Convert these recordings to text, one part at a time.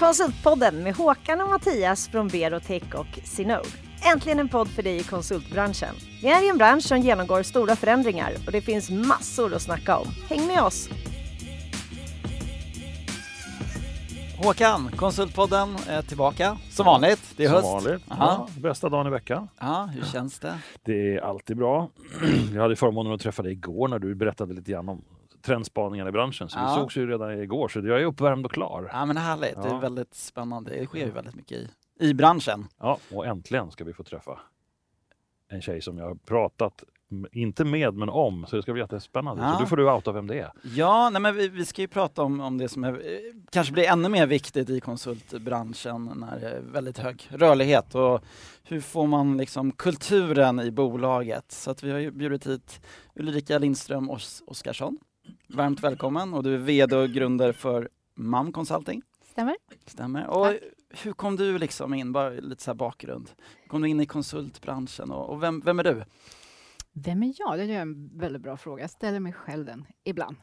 Konsultpodden med Håkan och Mattias från Berotech och Sinode. Äntligen en podd för dig i konsultbranschen. Vi är i en bransch som genomgår stora förändringar och det finns massor att snacka om. Häng med oss! Håkan, Konsultpodden är tillbaka som vanligt. Det är Som höst. vanligt. Ja, bästa dagen i veckan. Ja, hur känns det? Det är alltid bra. Jag hade förmånen att träffa dig igår när du berättade lite grann om trendspaningarna i branschen. Så Ja. vi sågs ju redan igår, så jag är uppvärmd och klar. Ja men härligt, det är Ja. väldigt spännande. Det sker ju väldigt mycket i, i branschen. Ja, och äntligen ska vi få träffa en tjej som jag har pratat, inte med, men om. Så det ska bli jättespännande. Ja. Så du får du outa vem det är. Ja, nej men vi, vi ska ju prata om, om det som är, kanske blir ännu mer viktigt i konsultbranschen när det är väldigt hög rörlighet och hur får man liksom kulturen i bolaget? Så att vi har ju bjudit hit Ulrika Lindström Os- Oskarsson. Varmt välkommen och du är VD och grundare för MAM Consulting. Stämmer. Stämmer. Och hur kom du liksom in, bara lite så bakgrund, kom du in i konsultbranschen och, och vem, vem är du? Vem är jag? Det är en väldigt bra fråga. Jag ställer mig själv den ibland.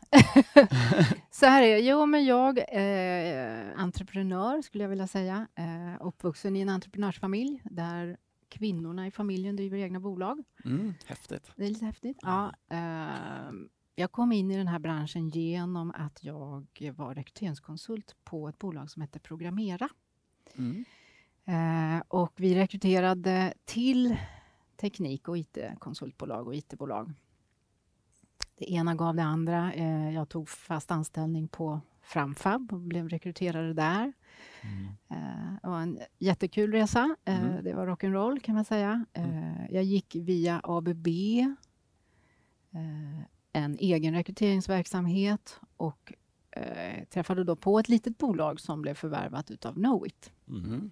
så här är det. Jo, men jag är entreprenör skulle jag vilja säga. Eh, uppvuxen i en entreprenörsfamilj där kvinnorna i familjen driver egna bolag. Mm, häftigt. Det är lite häftigt. Ja, eh, jag kom in i den här branschen genom att jag var rekryteringskonsult på ett bolag som hette Programmera. Mm. Eh, och vi rekryterade till teknik och IT-konsultbolag och IT-bolag. Det ena gav det andra. Eh, jag tog fast anställning på Framfab och blev rekryterare där. Eh, det var en jättekul resa. Mm. Det var rock'n'roll kan man säga. Eh, jag gick via ABB, en egen rekryteringsverksamhet och eh, träffade då på ett litet bolag som blev förvärvat utav Knowit. Mm.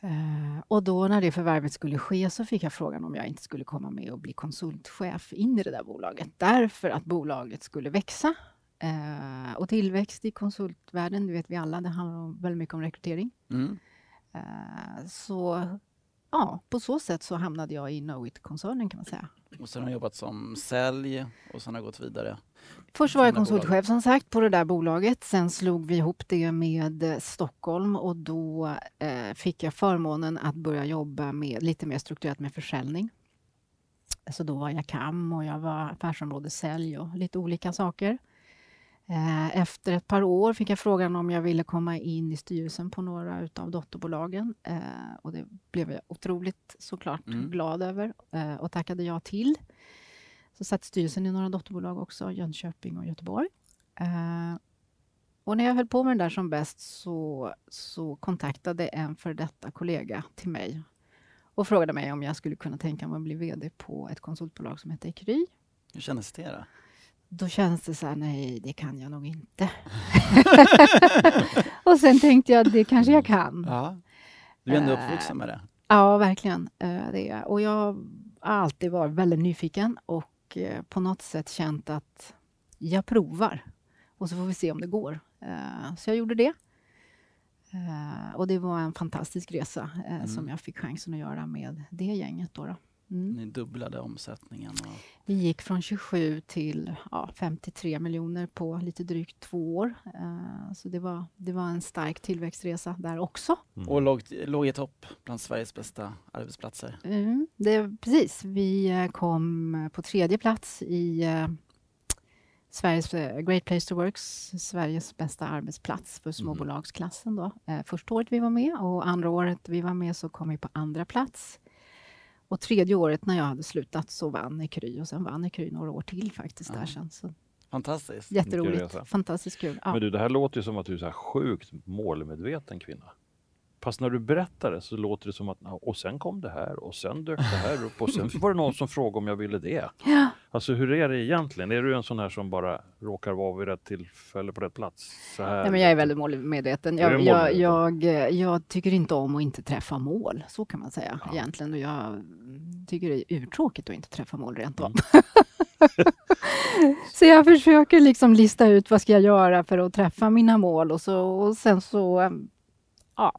Eh, och då när det förvärvet skulle ske så fick jag frågan om jag inte skulle komma med och bli konsultchef in i det där bolaget. Därför att bolaget skulle växa. Eh, och tillväxt i konsultvärlden, det vet vi alla, det handlar om, väldigt mycket om rekrytering. Mm. Eh, så ja, på så sätt så hamnade jag i Knowit-koncernen kan man säga. Och sen har du jobbat som sälj och sen har gått vidare. Först var jag konsultchef som sagt på det där bolaget. Sen slog vi ihop det med eh, Stockholm och då eh, fick jag förmånen att börja jobba med, lite mer strukturerat med försäljning. Så då var jag KAM och jag var affärsområdessälj och lite olika saker. Eh, efter ett par år fick jag frågan om jag ville komma in i styrelsen på några utav dotterbolagen. Eh, och det blev jag otroligt såklart Mm. glad över eh, och tackade ja till. Så satt styrelsen i några dotterbolag också, Jönköping och Göteborg. Och när jag höll på med det där som bäst så, så kontaktade en för detta kollega till mig och frågade mig om jag skulle kunna tänka mig att bli VD på ett konsultbolag som heter Kry. Hur kändes det då? Då känns det så här, nej, det kan jag nog inte. och sen tänkte jag, det kanske jag kan. Ja. Du är ändå Eh, uppvuxen med det. Ja, verkligen. eh, Det är. Och jag har alltid varit väldigt nyfiken och eh, på något sätt känt att jag provar och så får vi se om det går. Eh, Så jag gjorde det. Eh, Och det var en fantastisk resa eh, Mm. som jag fick chansen att göra med det gänget. Då då. Mm. Ni dubblade omsättningen. Och... Vi gick från 27 till ja, 53 miljoner på lite drygt två år. Eh, Så det var, det var en stark tillväxtresa där också. Mm. Och låg, låg i topp bland Sveriges bästa arbetsplatser. Mm, det, precis. Vi eh, kom på tredje plats i eh, Sveriges Great Place to Work, Sveriges bästa arbetsplats för småbolagsklassen. Då. Första året vi var med och andra året vi var med så kom vi på andra plats. Och tredje året när jag hade slutat så vann Ekry och sen vann Ekry några år till faktiskt Ja. där sen. Så Fantastiskt. jätteroligt, fantastiskt kul. Ja. Men du, det här låter ju som att du är så här sjukt målmedveten kvinna. Fast när du berättar det så låter det som att "Ja, och sen kom det här och sen dök det här upp och sen var det någon som frågade om jag ville det. Ja. Alltså hur är det egentligen? Är du en sån här som bara råkar vara vid rätt tillfälle på rätt plats? Så här, Nej, men jag är väldigt målmedveten. Jag, jag, målmedveten? jag, eh, jag tycker inte om att inte träffa mål, så kan man säga Ja. egentligen. Och jag tycker det är urtråkigt att inte träffa mål rent av. Mm. så jag försöker liksom lista ut vad ska jag göra för att träffa mina mål och, så, och sen så mm, ja,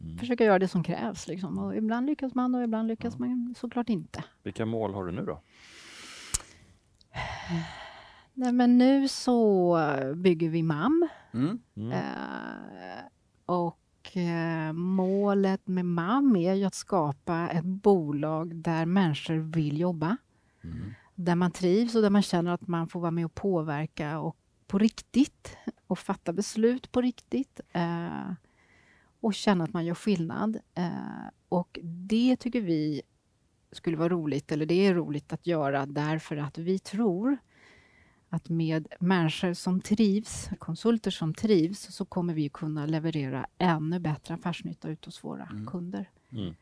Mm. försöker göra det som krävs. Liksom. Och ibland lyckas man och ibland lyckas Ja. man såklart inte. Vilka mål har du nu då? Nej, men nu så bygger vi MAM. Mm. Mm. Eh, och eh, målet med MAM är ju att skapa ett bolag där människor vill jobba. Mm. Där man trivs och där man känner att man får vara med och påverka och på riktigt och fatta beslut på riktigt. Eh, och känna att man gör skillnad. Eh, och det tycker vi skulle vara roligt, eller det är roligt att göra därför att vi tror att med människor som trivs, konsulter som trivs, så kommer vi kunna leverera ännu bättre affärsnytta ut hos våra Mm. kunder. Mm.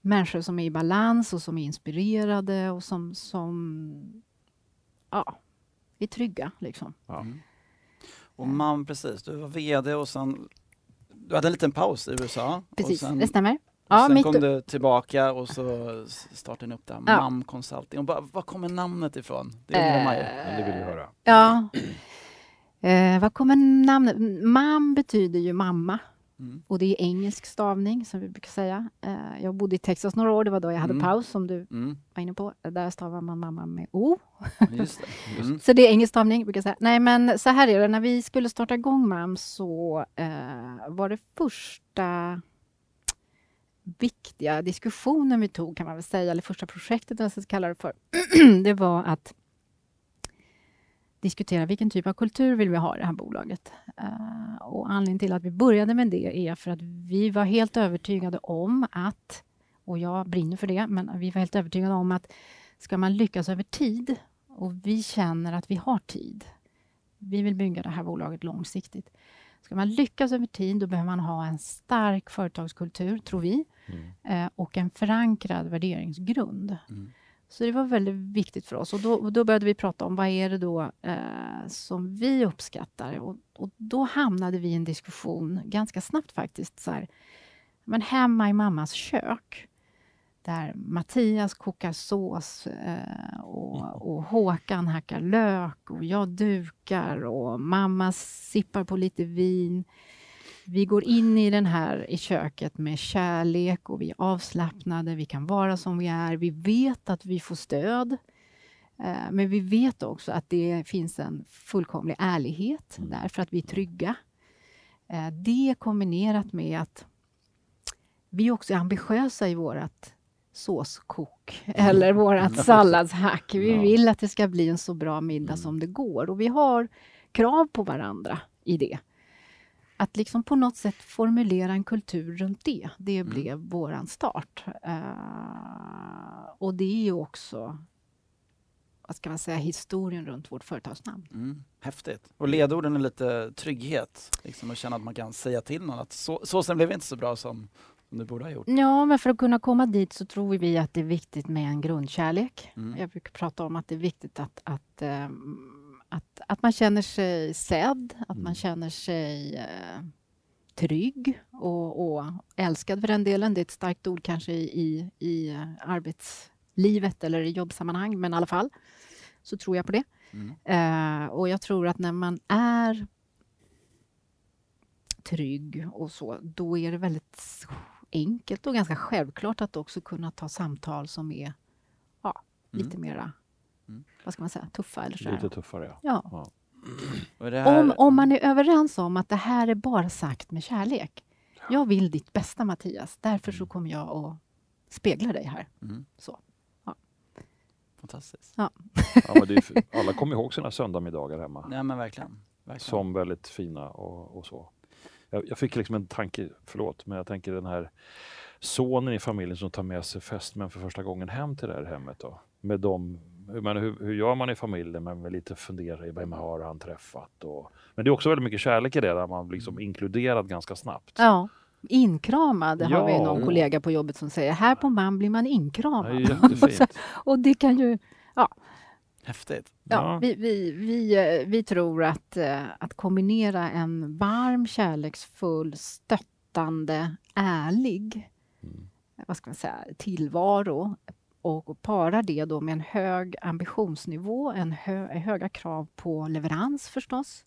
Människor som är i balans och som är inspirerade och som, som ja, är trygga. Liksom. Ja. Mm. Och man, precis, du var VD och sen du hade en liten paus i USA. Precis, och sen, det stämmer. Ja, sen mitt kom du tillbaka och så startade ni upp det här, Ja. MAM Consulting. Och bara, var kommer namnet ifrån? Det undrar man ju. Det vill vi höra. Ja. Eh, vad kommer namnet? Mam betyder ju mamma. Mm. Och det är engelsk stavning, som vi brukar säga. Eh, jag bodde i Texas några år, det var då jag hade Mm. paus, som du Mm. var inne på. Där stavar man mamma med O. Just det. Mm. Så det är engelsk stavning, brukar jag säga. Nej, men så här är det. När vi skulle starta igång MAM så eh, var det första viktiga diskussionen vi tog, kan man väl säga, eller första projektet, eller jag ska kalla det för, det var att diskutera vilken typ av kultur vill vi ha i det här bolaget. Eh, och anledningen till att vi började med det är för att vi var helt övertygade om att, och jag brinner för det, men vi var helt övertygade om att ska man lyckas över tid och vi känner att vi har tid. Vi vill bygga det här bolaget långsiktigt. Ska man lyckas över tid, då behöver man ha en stark företagskultur, tror vi, Mm. eh, och en förankrad värderingsgrund. Mm. Så det var väldigt viktigt för oss. Och då, då började vi prata om vad är det då eh, som vi uppskattar. Och, och då hamnade vi i en diskussion, ganska snabbt faktiskt, så här, men hemma i mammas kök. Där Mattias kokar sås eh, och, och Håkan hackar lök och jag dukar och mamma sippar på lite vin. Vi går in i den här i köket med kärlek och vi är avslappnade, vi kan vara som vi är. Vi vet att vi får stöd. Eh, Men vi vet också att det finns en fullkomlig ärlighet Mm. därför att vi är trygga. Eh, Det kombinerat med att vi också är ambitiösa i vårt såskok eller vårt salladshack. Vi vill att det ska bli en så bra middag Mm. som det går och vi har krav på varandra i det. Att liksom på något sätt formulera en kultur runt det, det Mm. blev våran start. Eh, och det är ju också, vad ska man säga, historien runt vårt företagsnamn. Mm. Häftigt. Och ledorden är lite trygghet, liksom att känna att man kan säga till någon att så, såsen blev inte så bra som, som du borde ha gjort. Ja, men för att kunna komma dit så tror vi att det är viktigt med en grundkärlek. Mm. Jag brukar prata om att det är viktigt att, att, ehm, att, att man känner sig sedd, att Mm. man känner sig eh, trygg och, och älskad för den delen. Det är ett starkt ord kanske i, i, arbetslivet eller i jobbsammanhang, men i alla fall så tror jag på det. Mm. Eh, och jag tror att när man är trygg och så, då är det väldigt enkelt och ganska självklart att också kunna ta samtal som är ja, lite mera, Mm. vad ska man säga, tuffa eller så. Lite tuffare ja. Ja. Ja. Här, Om, om man är överens om att det här är bara sagt med kärlek. Jag vill ditt bästa Mattias, därför så kommer jag att spegla dig här. Mm. Så. Fantastiskt. Ja, men det är, f- alla kommer ihåg sina söndagsmiddagar hemma. Nej men verkligen. verkligen. som väldigt fina och, och så. Jag, jag fick liksom en tanke, förlåt, men jag tänker den här sonen i familjen som tar med sig fästmän för första gången hem till det här hemmet. Då. Med dem, man, hur, hur gör man i familjen? Men med lite fundera i vem har han träffat? Och, men det är också väldigt mycket kärlek i det, där man liksom inkluderad ganska snabbt. Ja. Inkramad har vi Ja. någon kollega på jobbet som säger. Här på MAN blir man inkramad. jättefint. och det kan ju Häftigt. Ja, Ja. Vi, vi, vi, eh, vi tror att, eh, att kombinera en varm, kärleksfull, stöttande, ärlig Mm. vad ska man säga, tillvaro och para det då med en hög ambitionsnivå, en hö, höga krav på leverans förstås.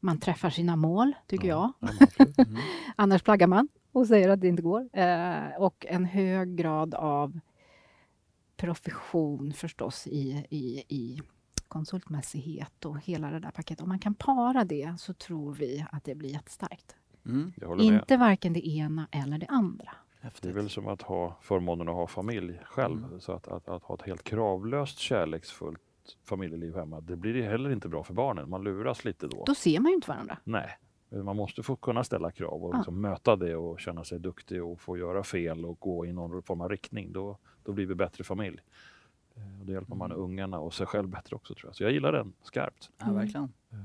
Man träffar sina mål, tycker jag. Ja, absolut. Mm. Annars plaggar man och säger att det inte går. Eh, och en hög grad av profession förstås i, i, i konsultmässighet och hela det där paketet. Om man kan para det så tror vi att det blir jättestarkt. Mm. Håller med. Inte varken det ena eller det andra. Det är Häftigt. väl som att ha förmånen att ha familj själv. Mm. Så att, att, att ha ett helt kravlöst kärleksfullt familjeliv hemma, det blir ju heller inte bra för barnen. Man luras lite då. Då ser man ju inte varandra. Nej, man måste få kunna ställa krav och Ja. liksom möta det och känna sig duktig och få göra fel och gå i någon form av riktning. Då, då blir vi bättre familj. Eh, Och då hjälper man Mm. ungarna och sig själv bättre också tror jag. Så jag gillar den skarpt. Ja, verkligen. Eh,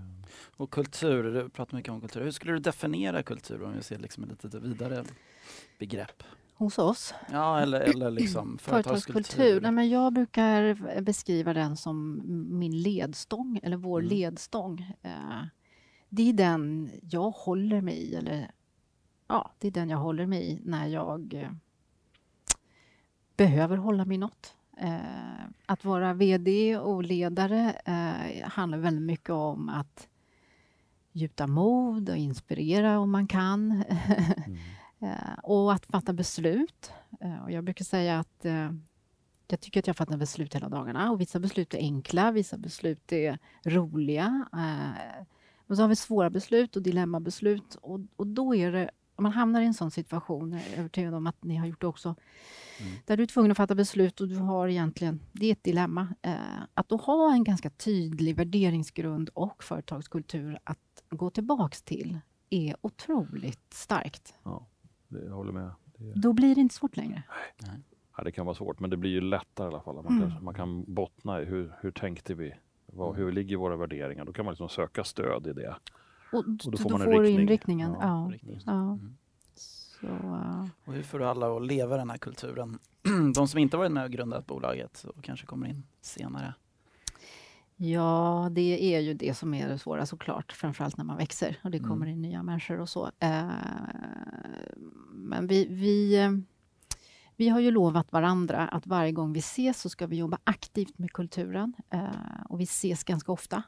Och kultur, du pratar mycket om kultur. Hur skulle du definiera kultur om vi ser liksom ett lite vidare begrepp? Hos oss. Ja, eller, eller liksom Företagskultur. företagskultur. Nej, men jag brukar beskriva den som min ledstång, eller vår Mm. ledstång. Eh, Det är den jag håller mig i, eller ja, det är den jag håller mig i när jag eh, behöver hålla mig något. Eh, Att vara VD och ledare eh, handlar väldigt mycket om att gjuta mod och inspirera om man kan. Mm. Eh, och att fatta beslut. Och jag brukar säga att jag tycker att jag fattar beslut hela dagarna. Och vissa beslut är enkla, vissa beslut är roliga. Eh, men så har vi svåra beslut och dilemmabeslut. Och, och då är det, om man hamnar i en sån situation, jag är övertygad om att ni har gjort det också, Mm. där du är tvungen att fatta beslut och du har egentligen, det är ett dilemma. Eh, att då ha en ganska tydlig värderingsgrund och företagskultur att gå tillbaks till är otroligt starkt. Ja, det, jag håller med. Det, Då blir det inte svårt längre. ja, det kan vara svårt, men det blir ju lättare i alla fall. Man, Mm. kan, man kan bottna i hur, hur tänkte vi? Vad, Mm. hur ligger våra värderingar? Då kan man liksom söka stöd i det. Och, då då får får, man en du riktning. inriktningen. Ja, Ja. Mm. Så, eh, Och hur får du alla att leva den här kulturen? De som inte varit med och grundat bolaget och kanske kommer in senare. ja, det är ju det som är det svåra såklart, framförallt när man växer och det Mm. kommer in nya människor och så. Eh, men vi, vi, eh, vi har ju lovat varandra att varje gång vi ses så ska vi jobba aktivt med kulturen eh, och vi ses ganska ofta.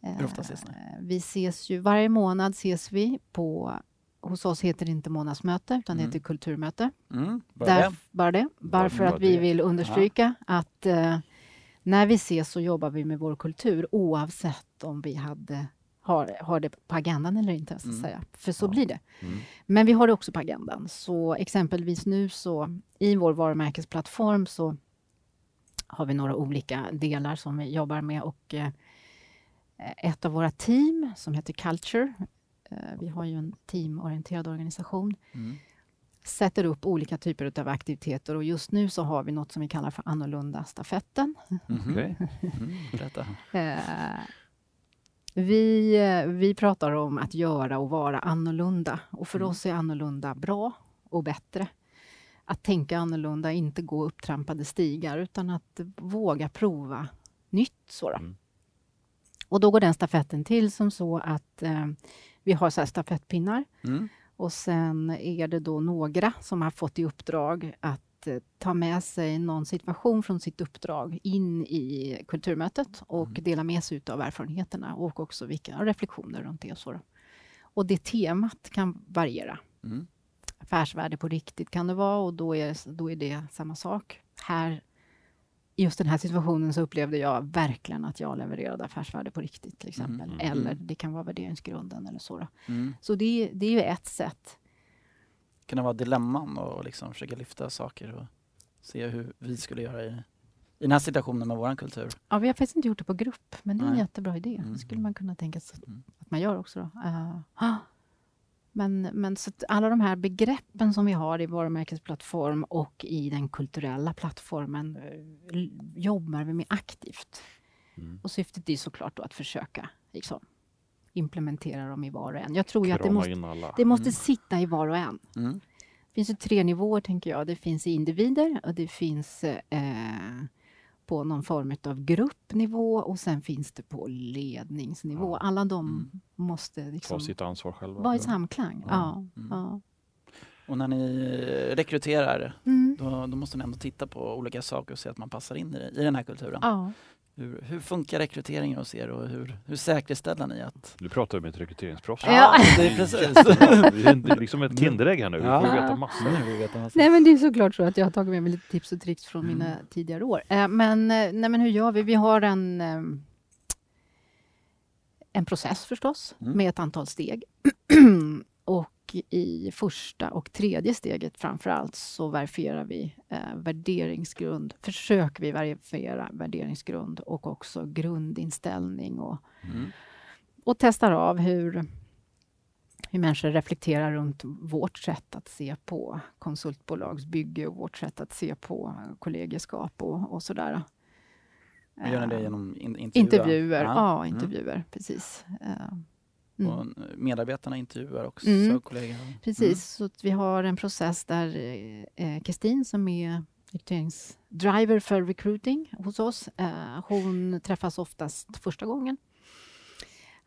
Hur ofta ses ni? Eh, Vi ses ju, varje månad ses vi på, hos oss heter det inte månadsmöte utan det Mm. heter kulturmöte. Mm, bara Där, det. bara det. Bara för bara att vi det. vill understryka att eh, när vi ses så jobbar vi med vår kultur oavsett om vi hade, har, har det på agendan eller inte. Så att Mm. säga. För så Ja. blir det. Mm. Men vi har det också på agendan. Så exempelvis nu så i vår varumärkesplattform så har vi några olika delar som vi jobbar med och eh, ett av våra team som heter Culture, eh, vi har ju en teamorienterad organisation, Mm. sätter upp olika typer av aktiviteter och just nu så har vi något som vi kallar för annorlunda stafetten. Mm. Eh, vi, eh, vi pratar om att göra och vara annorlunda och för Mm. oss är annorlunda bra och bättre. Att tänka annorlunda, inte gå upptrampade stigar utan att våga prova nytt. Så. Mm. Och då går den stafetten till som så att eh, vi har så stafettpinnar Mm. och sen är det då några som har fått i uppdrag att eh, ta med sig någon situation från sitt uppdrag in i kulturmötet och Mm. dela med sig av erfarenheterna och också vilka reflektioner runt det. Och, så och det temat kan variera. Mm. Affärsvärde på riktigt kan det vara och då är, då är det samma sak. Här, I just den här situationen så upplevde jag verkligen att jag levererade affärsvärde på riktigt till exempel. Mm, mm, Eller mm. det kan vara värderingsgrunden eller så. Så det, det är ju ett sätt. Kan det vara dilemman och liksom försöka lyfta saker och se hur vi skulle göra i, i den här situationen med vår kultur? Ja, vi har faktiskt inte gjort det på grupp, men det är en Nej. jättebra idé. Mm. Det skulle man kunna tänka sig att, Mm. att man gör också. Då. Ah. men, men så att alla de här begreppen som vi har i varumärkesplattform och i den kulturella plattformen eh, jobbar vi med aktivt. Mm. Och syftet är såklart då att försöka liksom, implementera dem i var och en. Jag tror ju att det måste, det måste Mm. sitta i var och en. Mm. Det finns ju tre nivåer, tänker jag. Det finns i individer och det finns eh, på någon form av gruppnivå och sen finns det på ledningsnivå. Ja. Alla de Mm. måste Ta liksom sitt ansvar själva. vara i samklang. Ja. Ja. Mm. Ja. Och när ni rekryterar, Mm. då, då måste ni ändå titta på olika saker och se att man passar in i, det, i den här kulturen. ja. Hur, hur funkar rekryteringen hos er och hur, hur säkerställer ni att... Du pratar med ett rekryteringsproffs. Ja. det är precis. Det är liksom ett Kinderägg här nu. Vi får Ja. veta massor. Nu veta massor. Nej, men det är såklart så att jag har tagit med mig lite tips och tricks från Mm. mina tidigare år. Eh, men, eh, nej, men hur gör vi? Vi har en, eh, en process förstås, Mm. med ett antal steg. och i första och tredje steget framför allt så verifierar vi eh, värderingsgrund, försöker vi verifiera värderingsgrund och också grundinställning och Mm. och testar av hur, hur människor reflekterar runt vårt sätt att se på konsultbolagsbygge och vårt sätt att se på kollegeskap och, och sådär. Gör ni det Eh, genom in, intervjuer? Intervjuer, ja, Mm. intervjuer, precis. Eh, mm. Och medarbetarna intervjuar också Mm. kollegor? Precis, så att vi har en process där eh, Kristin som är rekryteringsdriver för recruiting hos oss, eh, hon träffas oftast första gången.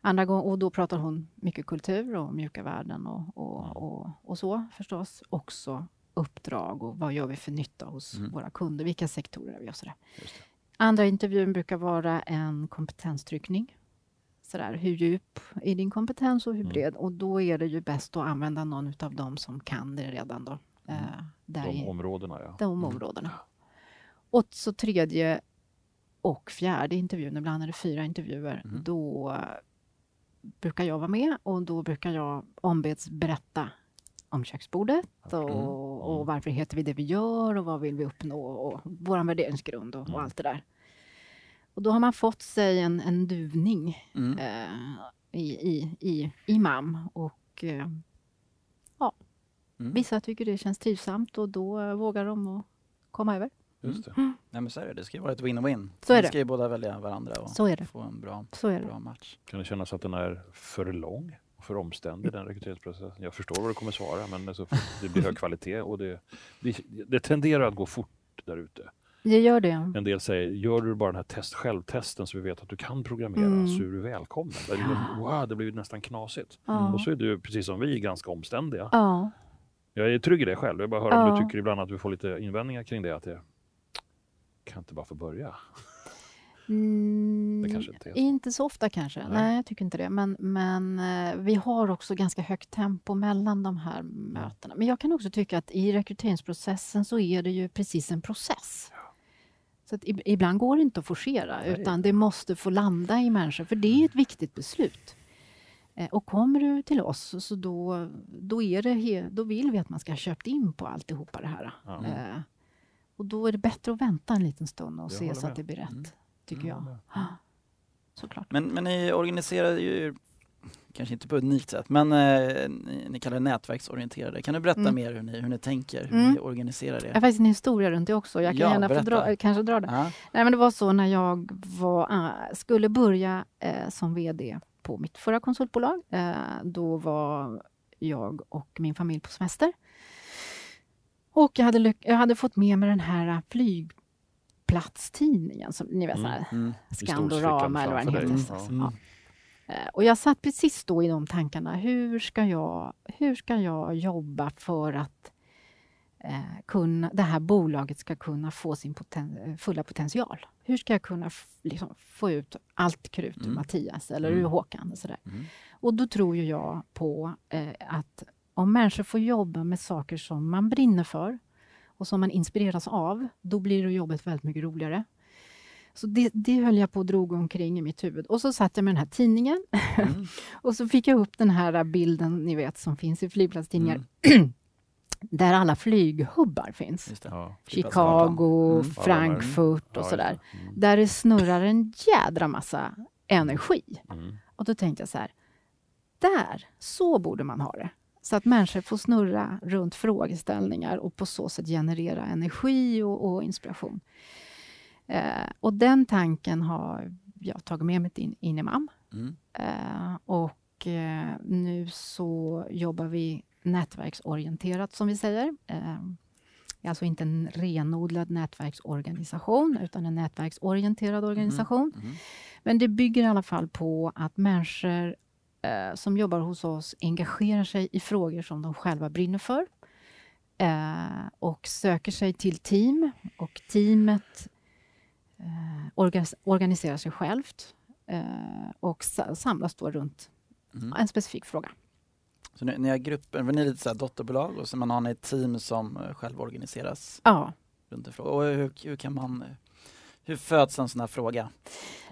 Andra gång, och då pratar hon mycket kultur och mjuka värden och, och, och, och så förstås. Också uppdrag och vad gör vi för nytta hos Mm. våra kunder, vilka sektorer är vi och sådär. Andra intervjun brukar vara en kompetenstryckning. Sådär, hur djup är din kompetens och hur Mm. bred? Och då är det ju bäst att använda någon av dem som kan det redan då. Eh, där De i områdena, ja. de områdena. Och så tredje och fjärde intervjun, ibland är det fyra intervjuer, Mm. då brukar jag vara med och då brukar jag ombeds berätta om köksbordet och, Mm. och varför heter vi det vi gör och vad vill vi uppnå och vår värderingsgrund och, och Mm. allt det där. Och då har man fått sig en, en duvning Mm. eh, i, i, i, i MAM och eh, Mm. vissa tycker det känns trivsamt och då vågar de att komma över. Just det. Nej men så är det, det ska ju vara ett win-win. Så är det. ska ju båda välja varandra och Så är det. få en bra, Så är det. bra match. Kan det kännas att den är för lång och för omständig, den rekryteringsprocessen? Jag förstår vad du kommer svara, men alltså, det blir hög kvalitet och det, det, det tenderar att gå fort där ute. Det gör det. En del säger, gör du bara den här test, självtesten så vi vet att du kan programmera Mm. så är du välkommen. Det är, wow, det blir nästan knasigt. Ja. Och så är du, precis som vi, ganska omständiga. Ja. Jag är trygg i det själv. Jag bara hör om Ja. du tycker ibland att du får lite invändningar kring det. Att det kan inte bara få börja. Mm, inte. Inte så ofta kanske. Nej. Nej, jag tycker inte det. Men, men eh, vi har också ganska högt tempo mellan de här mötena. Men jag kan också tycka att i rekryteringsprocessen så är det ju precis en process. Så att ib- ibland går det inte att forcera, Nej. utan det måste få landa i människor, för det är ett viktigt beslut. Eh, Och kommer du till oss, så då, då, är det då vill vi att man ska ha köpt in på alltihopa det här. Ja. Eh, Och då är det bättre att vänta en liten stund och Jag se så med. att det blir rätt, Mm. tycker Jag jag. håller Ja, Såklart. Men, men ni organiserar ju, kanske inte på ett unikt sätt, men eh, ni, ni kallar det nätverksorienterade. Kan du berätta Mm. mer hur ni, hur ni tänker, hur Mm. ni organiserar Jag har det? faktiskt en historia runt det också. Jag kan Ja, gärna dra, kanske dra det. Ja. Nej, men det var så när jag var, äh, skulle börja eh, som VD på mitt förra konsultbolag. Eh, då var jag och min familj på semester. Och jag hade, jag hade fått med mig den här flygplatstidningen, som ni vet, Mm. Mm. Skandorama eller vad den heter. Mm. Ja. Eh, Och jag satt precis då i de tankarna. Hur ska jag, hur ska jag jobba för att eh, kunna, det här bolaget ska kunna få sin poten, fulla potential? Hur ska jag kunna liksom, få ut allt krut ur Mm. Mattias eller Mm. ur Håkan? Och, sådär. Mm. och då tror ju jag på eh, att om människor får jobba med saker som man brinner för och som man inspireras av, då blir det jobbet väldigt mycket roligare. Så det, det höll jag på och drog omkring i mitt huvud. Och så satt jag med den här tidningen Mm. och så fick jag upp den här bilden ni vet som finns i flygplatstidningar Mm. där alla flyghubbar finns. Ja. Chicago, Mm. Frankfurt och sådär. Mm. Där det snurrar en jädra massa energi. Mm. Och då tänkte jag så här, där, så borde man ha det. Så att människor får snurra runt frågeställningar och på så sätt generera energi och, och inspiration. Eh, och den tanken har jag tagit med mig in, in i MAM. Mm. Eh, och eh, nu så jobbar vi nätverksorienterat som vi säger. Eh, alltså inte en renodlad nätverksorganisation utan en nätverksorienterad organisation. Mm. Men det bygger i alla fall på att människor eh, som jobbar hos oss engagerar sig i frågor som de själva brinner för. Eh, och söker sig till team. Och teamet eh, organiserar sig självt eh, och samlas då runt mm. en specifik fråga. Så ni, ni har grupper, ni är lite så dotterbolag och så man har ni ett team som eh, själv organiseras? Ja. Runt en fråga. Och hur, hur kan man hur föds en sån här fråga?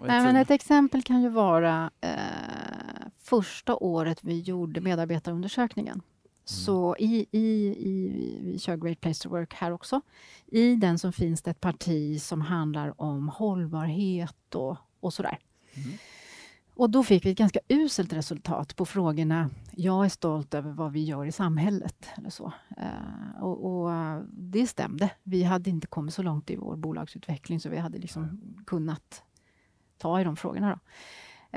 Nej, men ett exempel kan ju vara eh, första året vi gjorde medarbetarundersökningen. Så i, i, i, vi kör Great Place to Work här också. I den så finns det ett parti som handlar om hållbarhet och, och sådär. Mm. Och då fick vi ett ganska uselt resultat på frågorna Jag är stolt över vad vi gör i samhället. Eller så. Uh, och, och, det stämde. Vi hade inte kommit så långt i vår bolagsutveckling så vi hade liksom kunnat ta i de frågorna. Då.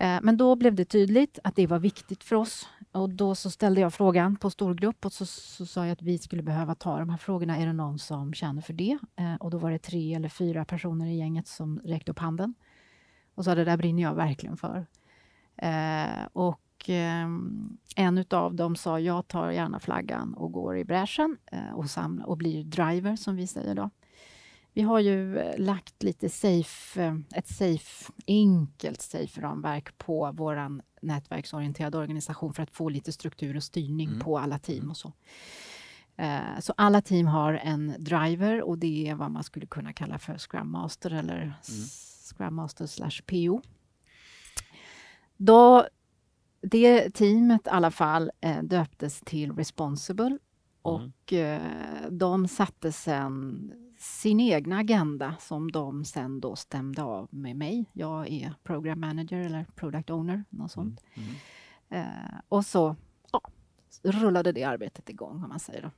Uh, men då blev det tydligt att det var viktigt för oss. Och då så ställde jag frågan på storgrupp och så, så sa jag att vi skulle behöva ta de här frågorna. Är det någon som känner för det? Eh, och då var det tre eller fyra personer i gänget som räckte upp handen och sa det där brinner jag verkligen för. Eh, och eh, en av dem sa jag tar gärna flaggan och går i bräschen eh, och, samlar, och blir driver som vi säger då. Vi har ju eh, lagt lite safe, eh, ett safe, enkelt safe-ramverk på vår nätverksorienterade organisation för att få lite struktur och styrning mm. på alla team mm. och så. Eh, så alla team har en driver och det är vad man skulle kunna kalla för Scrum Master eller mm. Scrum Master slash PO. Då, det teamet i alla fall döptes till Responsible mm. och eh, de satte sen sin egna agenda som de sen då stämde av med mig. Jag är program manager eller product owner, något sånt. Mm. Mm. Eh, och så ja, rullade det arbetet igång, om man säger. Då.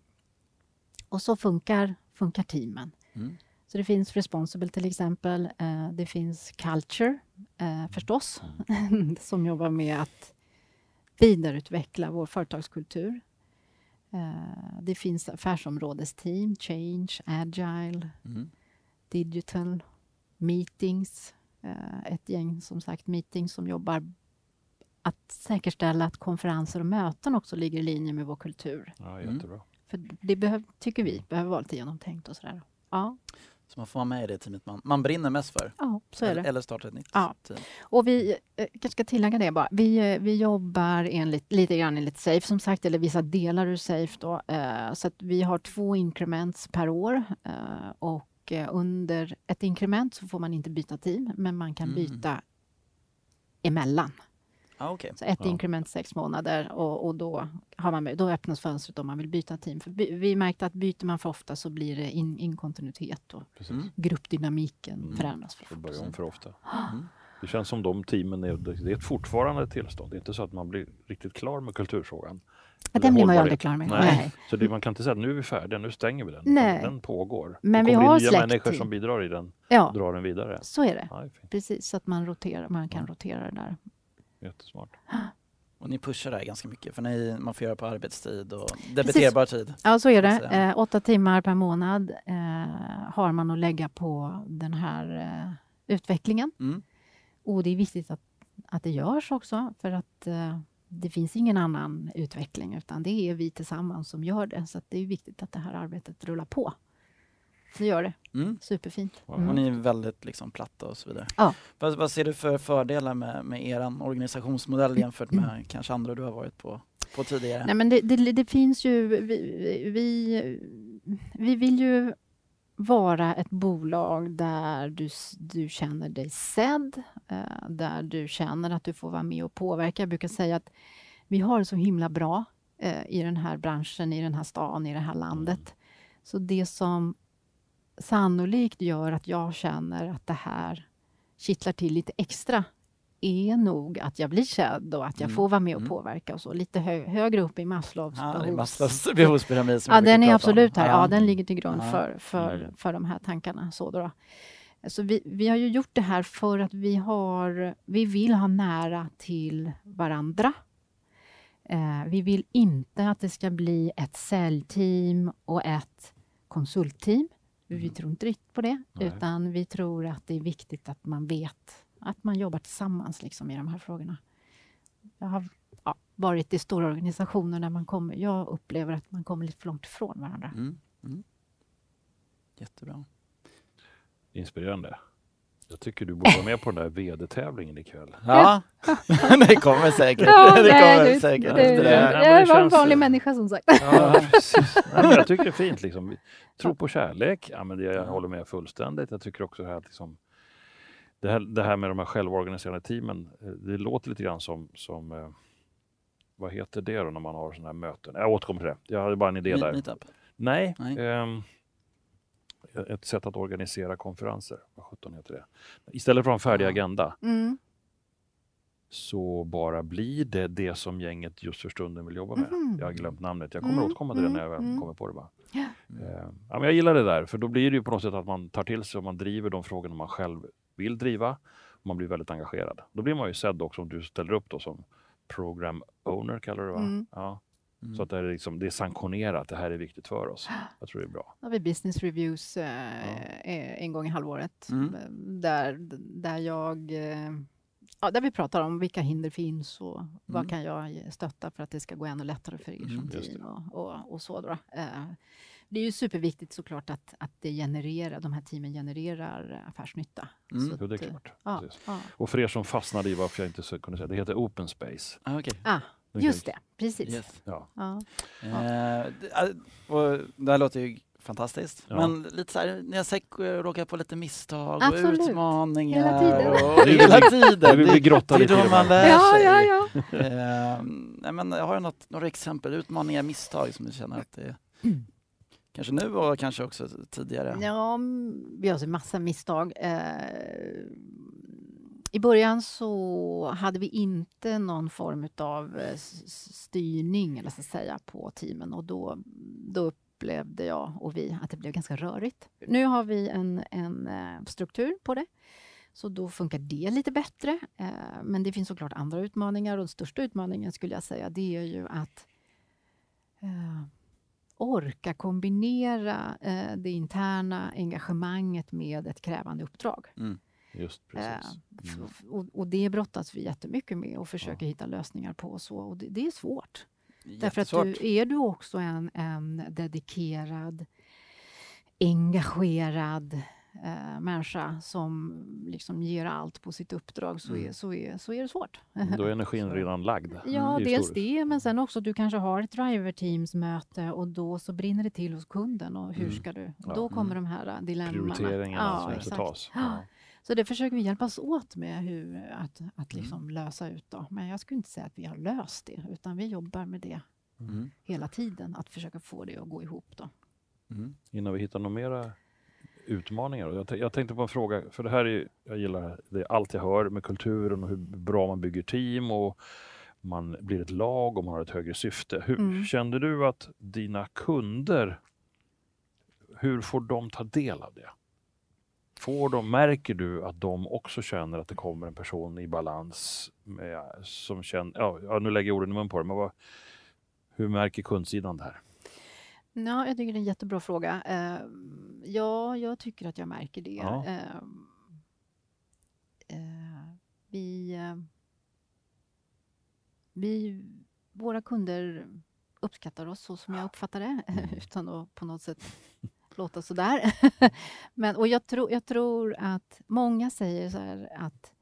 Och så funkar, funkar teamen. Mm. Så det finns Responsible till exempel. Eh, det finns Culture eh, förstås, mm. som jobbar med att vidareutveckla vår företagskultur. Eh, det finns affärsområdesteam, Change, Agile, mm. Digital, Meetings. Ett gäng som sagt meetings som jobbar att säkerställa att konferenser och möten också ligger i linje med vår kultur. Ja, jättebra. Mm. För det behöv, tycker vi behöver vara lite genomtänkt och sådär. Ja. Så man får vara med i det teamet man, man brinner mest för. Ja, så är det. Eller starta ett nytt ja. team. Och vi, eh, ska tillägga det bara, vi, eh, vi jobbar enligt, lite grann enligt SAFE som sagt, eller vissa delar ur SAFE då. Eh, så att vi har två increments per år och under ett inkrement så får man inte byta team, men man kan mm. byta emellan. Ah, okay. Så ett ja. inkrement sex månader och, och, då, har man, då öppnas fönstret om man vill byta team. För by, vi märkte att byter man för ofta så blir det in, inkontinuitet och mm. gruppdynamiken mm. förändras för, för börjar om för ofta. Mm. Det känns som de teamen är, det är ett fortfarande tillstånd. Det är inte så att man blir riktigt klar med kulturfrågan. Ja, den blir man ju aldrig klar med. Nej. Nej. Så det, man kan inte säga att nu är vi färdiga, nu stänger vi den. Nej. Den pågår. Men vi har nya människor som bidrar i den, ja. drar den vidare. Så är det. Ja, Precis, så att man, roterar, man kan ja. rotera det där. Jättesmart. Och ni pushar det här ganska mycket för ni, man får göra på arbetstid och debiterbar Precis. tid. Ja, så är det. Eh, åtta timmar per månad eh, har man att lägga på den här eh, utvecklingen. Mm. Och det är viktigt att, att det görs också för att eh, det finns ingen annan utveckling utan det är vi tillsammans som gör det. Så det är viktigt att det här arbetet rullar på. Det gör det. Mm. Superfint. Mm. Och ni är väldigt liksom platta och så vidare. Ja. Vad, vad ser du för fördelar med, med er organisationsmodell jämfört med mm. kanske andra du har varit på, på tidigare? Nej, men det, det, det finns ju... Vi, vi, vi vill ju vara ett bolag där du, du känner dig sedd, eh, där du känner att du får vara med och påverka. Jag brukar säga att vi har det så himla bra eh, i den här branschen, i den här stan, i det här landet. Mm. Så det som sannolikt gör att jag känner att det här kittlar till lite extra är nog att jag blir sedd och att jag mm. får vara med och mm. påverka och så. Lite hö högre upp i Maslows ja, behovs... Maslows behovspyramid. ja, den är absolut här. Ja, den ligger till grund ja. för, för, mm. för de här tankarna. Så då. Så vi, vi har ju gjort det här för att vi, har, vi vill ha nära till varandra. Eh, vi vill inte att det ska bli ett säljteam och ett konsultteam. Vi mm. tror inte riktigt på det, Nej. utan vi tror att det är viktigt att man vet att man jobbar tillsammans liksom, i de här frågorna. Jag har ja, varit i stora organisationer där man kommer, jag upplever att man kommer lite för långt ifrån varandra. Mm. Mm. Jättebra. Inspirerande. Jag tycker du borde vara med på den där VD-tävlingen ikväll. Ja, det kommer säkert. Ja, det nej, kommer du- säkert. det- efter det-. Ja, Jag var en vanlig människa som sagt. Ja, precis. Nej, men jag tycker det är fint. Liksom. Tro på kärlek, ja, men det, jag håller med fullständigt. Jag tycker också det här, att liksom, det här, det här med de här självorganiserande teamen, eh, det låter lite grann som, som eh, vad heter det då när man har sådana här möten? Jag återkommer till det. Jag hade bara en idé Meet- där. Meetup. Nej, Nej. ehm, ett sätt att organisera konferenser. Vad sjutton heter det? Istället för en färdig agenda Mm. så bara blir det det som gänget just för stunden vill jobba med. Mhm. Jag har glömt namnet. Jag kommer Mm, återkomma till det mm, när jag väl mm. kommer på det. Bara. Ja. Eh, ja, men jag gillar det där, för då blir det ju på något sätt att man tar till sig och man driver de frågorna man själv vill driva. Och man blir väldigt engagerad. Då blir man ju sedd också om du ställer upp då som program owner, kallar du det va? Mm. Ja. Mm. Så att det är, liksom, det är sanktionerat, det här är viktigt för oss. Jag tror det är bra. Då har vi business reviews eh, eh, en gång i halvåret. Mm. eh, Där, där jag... Eh, ja, där vi pratar om vilka hinder finns och vad Mm. kan jag stötta för att det ska gå ännu lättare för er Mm, som team och, och, och så. Då. Eh, det är ju superviktigt såklart att, att det genererar, de här teamen genererar affärsnytta. Mm. Så Jo, det är klart. Ja, ja. Och för er som fastnade i varför jag inte så kunde säga, det heter Open Space. Ah, okej. Ah, just det, precis. Yes. Ja. Ja. Eh, det- och det här låter ju fantastiskt. Ja. Men lite så här, ni har säkert råkat på lite misstag Absolut. och utmaningar. Hela tiden. Och, Det är- hela tiden. Vi det är då man lär Ja, sig. ja, ja. Eh, nej, men har du något, några exempel, utmaningar, misstag som du känner att det är Kanske nu och kanske också tidigare? Ja, mm, vi har så massa misstag. Eh, i början så hade vi inte någon form av eh, styrning eller så att säga, på teamen och då, då upplevde jag och vi att det blev ganska rörigt. Nu har vi en, en eh, struktur på det. Så då funkar det lite bättre. Eh, men det finns såklart andra utmaningar och den största utmaningen skulle jag säga det är ju att orka kombinera det interna engagemanget med ett krävande uppdrag. Mm. Just Eh, precis. f- Mm. och, och det brottas vi jättemycket med och försöker hitta lösningar på. Och så, och det, det är svårt. Därför att du, är du också en, en dedikerad, engagerad eh, människa som liksom ger allt på sitt uppdrag så, är, Mm. så, är, så är det svårt. Då är energin Så. redan lagd. Ja, Mm, dels det, men sen också du kanske har ett driver teams möte och då så brinner det till hos kunden och hur Mm. ska du? Ja. Då kommer Mm. de här dilemmana. Prioriteringarna Ja, som måste tas. Ja. Så det försöker vi hjälpas åt med hur, att, Mm. att liksom lösa ut. Då. Men jag skulle inte säga att vi har löst det, utan vi jobbar med det Mm. hela tiden. Att försöka få det att gå ihop. Då. Mm. Innan vi hittar några mera utmaningar. Jag, jag tänkte på en fråga, för det här är, jag gillar det, är allt jag hör med kulturen och hur bra man bygger team och man blir ett lag och man har ett högre syfte. Hur Mm. Kände du att dina kunder, hur får de ta del av det? Får de, märker du att de också känner att det kommer en person i balans med, som känner, ja, nu lägger jag orden i mun på det, men vad, hur märker kundsidan det här? Ja, jag tycker det är en jättebra fråga. Eh, ja, jag tycker att jag märker det. Ja. Eh, eh, vi, eh, vi, våra kunder uppskattar oss så som jag uppfattar det, Mm. utan att på något sätt låta sådär. Men, och jag, tror jag tror att många säger så här att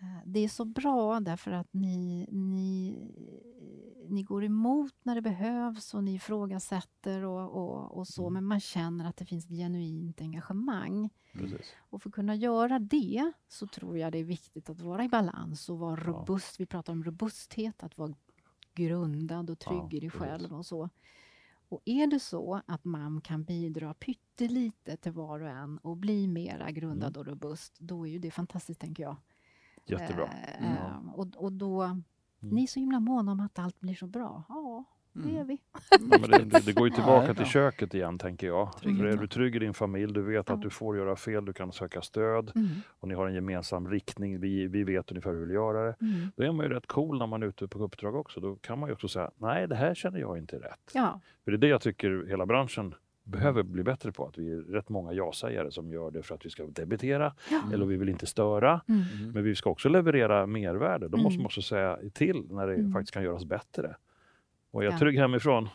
eh, det är så bra därför att ni, ni, ni går emot när det behövs och ni ifrågasätter och, och, och så, Mm. men man känner att det finns ett genuint engagemang. Precis. Och för att kunna göra det så tror jag det är viktigt att vara i balans och vara Ja. robust. Vi pratar om robusthet, att vara grundad och trygg Ja, i dig själv och så. Och är det så att man kan bidra pyttelite till var och en och bli mera grundad Mm. och robust, då är ju det fantastiskt, tänker jag. Jättebra. Eh, Mm. eh, och, och då, ni är så himla måna om att allt blir så bra. Ja, det är Mm. vi. Ja, men det, det, det går ju Ja, tillbaka det är till köket igen, tänker jag. För är du trygg i din familj, du vet Ja. att du får göra fel, du kan söka stöd Mm. och ni har en gemensam riktning, vi, vi vet ungefär hur vi vill göra det. Mm. Då är man ju rätt cool när man är ute på uppdrag också. Då kan man ju också säga, nej det här känner jag inte rätt. Ja, För det är det jag tycker hela branschen behöver bli bättre på, att vi är rätt många ja-sägare som gör det för att vi ska debitera Ja. eller vi vill inte störa. mm. Mm. Men vi ska också leverera mervärde. Då måste Mm. man också säga till när det Mm. faktiskt kan göras bättre. Och jag Ja. trygg hemifrån.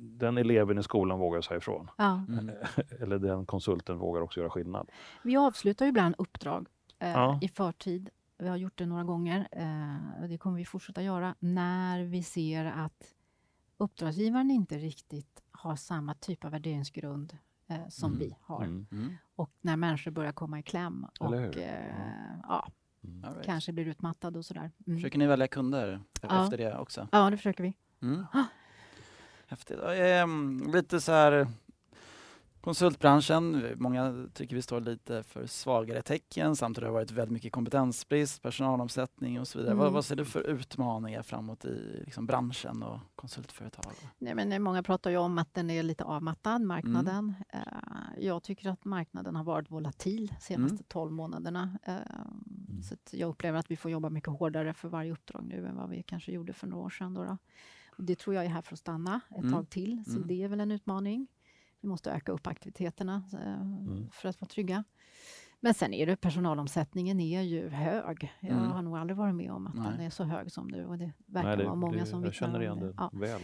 Den eleven i skolan vågar säga ifrån. Ja. Mm. Eller den konsulten vågar också göra skillnad. Vi avslutar ju ibland uppdrag eh, Ja. i förtid. Vi har gjort det några gånger eh, och det kommer vi fortsätta göra när vi ser att uppdragsgivaren inte riktigt har samma typ av värderingsgrund eh, som Mm. vi har. Mm. Mm. Och när människor börjar komma i kläm och eh, ja, Mm. Right. kanske blir utmattade och sådär. Mm. Försöker ni välja kunder Ja. efter det också? Ja, det försöker vi. Mm. Ah. Häftigt. Ehm, lite så här konsultbranschen, många tycker vi står lite för svagare tecken samtidigt har det varit väldigt mycket kompetensbrist, personalomsättning och så vidare. Vad, Mm. vad ser du för utmaningar framåt i liksom, branschen och konsultföretag? Nej, men eh, många pratar ju om att den är lite avmattad, marknaden. Mm. Eh, jag tycker att marknaden har varit volatil de senaste Mm. 12 månaderna. Eh, Så jag upplever att vi får jobba mycket hårdare för varje uppdrag nu än vad vi kanske gjorde för några år sedan. Då då. Det tror jag är här för att stanna ett Mm. tag till, så Mm. det är väl en utmaning. Vi måste öka upp aktiviteterna eh, för att vara trygga. Men sen är det personalomsättningen är ju hög. Jag Mm. har nog aldrig varit med om att Nej. den är så hög som nu och det verkar Nej, det, vara många det, som jag vittnar känner om igen det Ja. väl.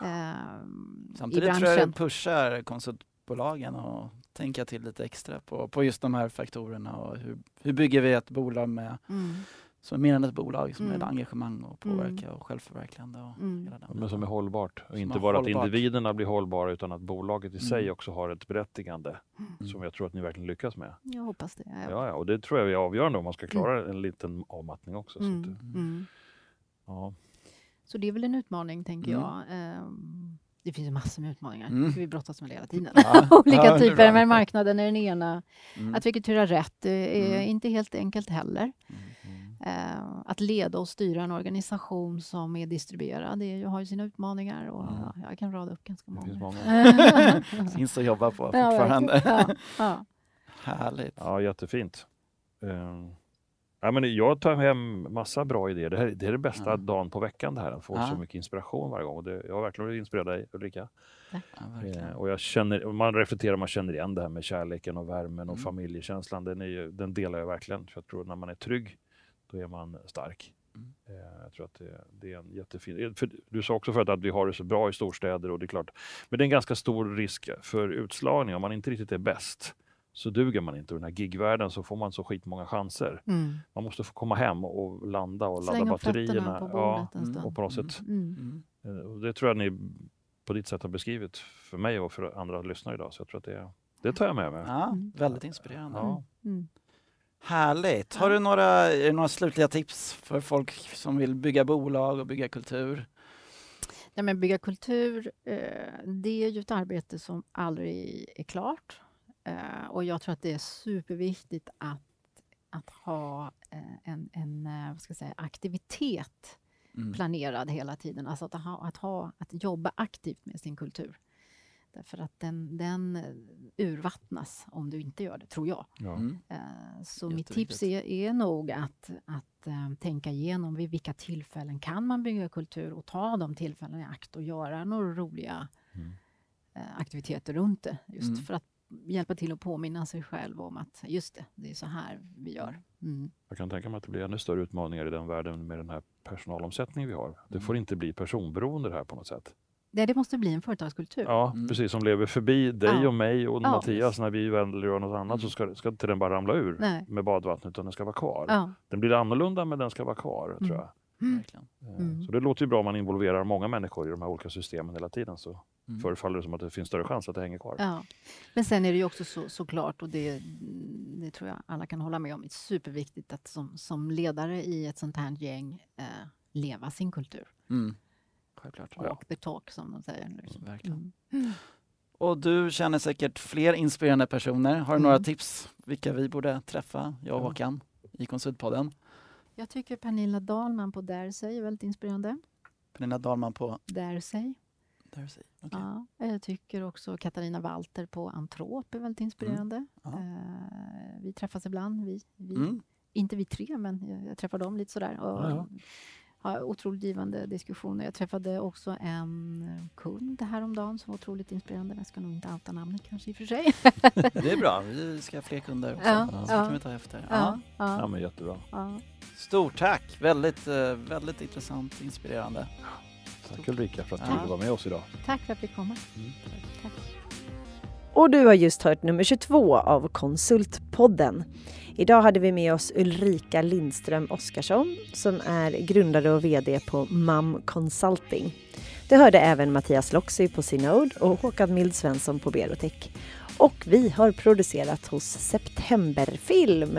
Ehm, Samtidigt tror jag det pushar konsultbolagen att tänka till lite extra på, på just de här faktorerna och hur, hur bygger vi ett bolag med, Mm, som är mer än ett bolag, som är Mm. engagemang och påverka och självförverkligande och Mm. hela den Men som är hållbart. Och Som inte bara att hållbart. individerna blir hållbara utan att bolaget i sig Mm. också har ett berättigande Mm. som jag tror att ni verkligen lyckas med. jag hoppas det. Ja. Ja, ja, och det tror jag är avgörande om man ska klara en liten avmattning också. Så, Mm, att, mm. ja. Så det är väl en utmaning, tänker Mm. jag. Ehm, det finns ju massor med utmaningar. Mm. Vi brottas med det hela tiden. Ja. Olika Ja, typer, men marknaden är den ena. Mm. Att rekrytera rätt är Mm. inte helt enkelt heller. Mm. Ehm, att leda och styra en organisation som är distribuerad, det är har ju sina utmaningar. Och, Mm. ja, jag kan rada upp ganska Det många. finns många. Finns att jobba på fortfarande. ja, ja. Härligt. Ja, jättefint. Ehm, ja, men jag tar hem massa bra idéer. Det, här, det är det bästa Ja. dagen på veckan det här, att få Ja. så mycket inspiration varje gång. Och det, jag har verkligen blivit inspirerad av dig Ulrika. Ja. Eh, och jag känner, man reflekterar, man känner igen det här med kärleken och värmen och Mm. familjekänslan. Den, är ju, den delar jag verkligen. För jag tror när man är trygg, då är man stark. Mm. Eh, jag tror att det, det är en jättefin... eh, För du sa också förut att vi har det så bra i storstäder och det är klart. Men det är en ganska stor risk för utslagning. Om man inte riktigt är bäst så duger man inte. I den här gigvärlden så får man så skitmånga chanser. Mm. Man måste få komma hem och landa och ladda Slänga fötterna batterierna. på Ja, mm, och på något Mm. sätt Mm. Mm. Eh, Och det tror jag ni på ditt sätt har beskrivit för mig och för andra lyssnare idag. Så jag tror att det, det tar jag med mig. Ja, Mm. väldigt inspirerande. Ja. Härligt. Har du några, några slutliga tips för folk som vill bygga bolag och bygga kultur? Ja, men bygga kultur, eh, det är ju ett arbete som aldrig är klart. Eh, och jag tror att det är superviktigt att, att ha eh, en, en vad ska jag säga, aktivitet Mm. planerad hela tiden. Alltså att, ha, att, ha, att jobba aktivt med sin kultur. Därför att den, den eh, urvattnas om du inte gör det, tror jag. Ja. Mm. Eh, Så mitt tips är, är nog att, att eh, tänka igenom vid vilka tillfällen kan man bygga kultur och ta de tillfällen i akt och göra några roliga Mm. eh, aktiviteter runt det. Just Mm. för att hjälpa till att påminna sig själv om att just det, det är så här vi gör. Mm. Jag kan tänka mig att det blir ännu större utmaningar i den världen med den här personalomsättningen vi har. Det Mm. får inte bli personberoende här på något sätt. Det, det måste bli en företagskultur. Ja, Mm. precis. Som lever förbi dig Ja. och mig och Ja. Mattias när vi väljer att göra något annat så ska, ska inte den bara ramla ur Nej. med badvattnet utan den ska vara kvar. Ja. Den blir annorlunda men den ska vara kvar tror jag. Verkligen. Eh, Mm. Så det låter ju bra om man involverar många människor i de här olika systemen hela tiden så Mm. förefaller det som att det finns större chans att det hänger kvar. Ja. Men sen är det ju också så, såklart, och det, det tror jag alla kan hålla med om, det är superviktigt att som, som ledare i ett sånt här gäng eh, leva sin kultur. Mm. Självklart. Walk the talk som de säger. Liksom. Verkligen. Mm. Och du känner säkert fler inspirerande personer. Har du Mm. några tips vilka vi borde träffa, jag och. Håkan, i Konsultpodden? Jag tycker Pernilla Dahlman på Daresay är väldigt inspirerande. Pernilla Dahlman på Daresay. Där ser. Okej. Ja. Jag tycker också Katarina Walter på Antrop är väldigt inspirerande. Ja. Eh, vi träffas ibland, vi, vi Mm. inte vi tre, men jag, jag träffar dem lite sådär. Och Ja, ja. Otroligt givande diskussioner. Jag träffade också en eh, kund häromdagen som var otroligt inspirerande. Jag ska nog inte outa namnet kanske i och för sig. Det är bra, vi ska ha fler kunder också. Ja, ja. kan vi ta efter. Ja. Ja, men jättebra. ja. Stort tack! Väldigt, eh, väldigt intressant, inspirerande. Tack Ulrika för att du Ja. ville vara med oss idag. Tack för att vi fick komma. Mm. Tack. Och du har just hört nummer 22 av Konsultpodden. Idag hade vi med oss Ulrika Lindström Oskarsson som är grundare och VD på MAM Consulting. Det hörde även Mattias Loxy på Synode och Håkan Mild Svensson på Berotech. Och vi har producerat hos Septemberfilm.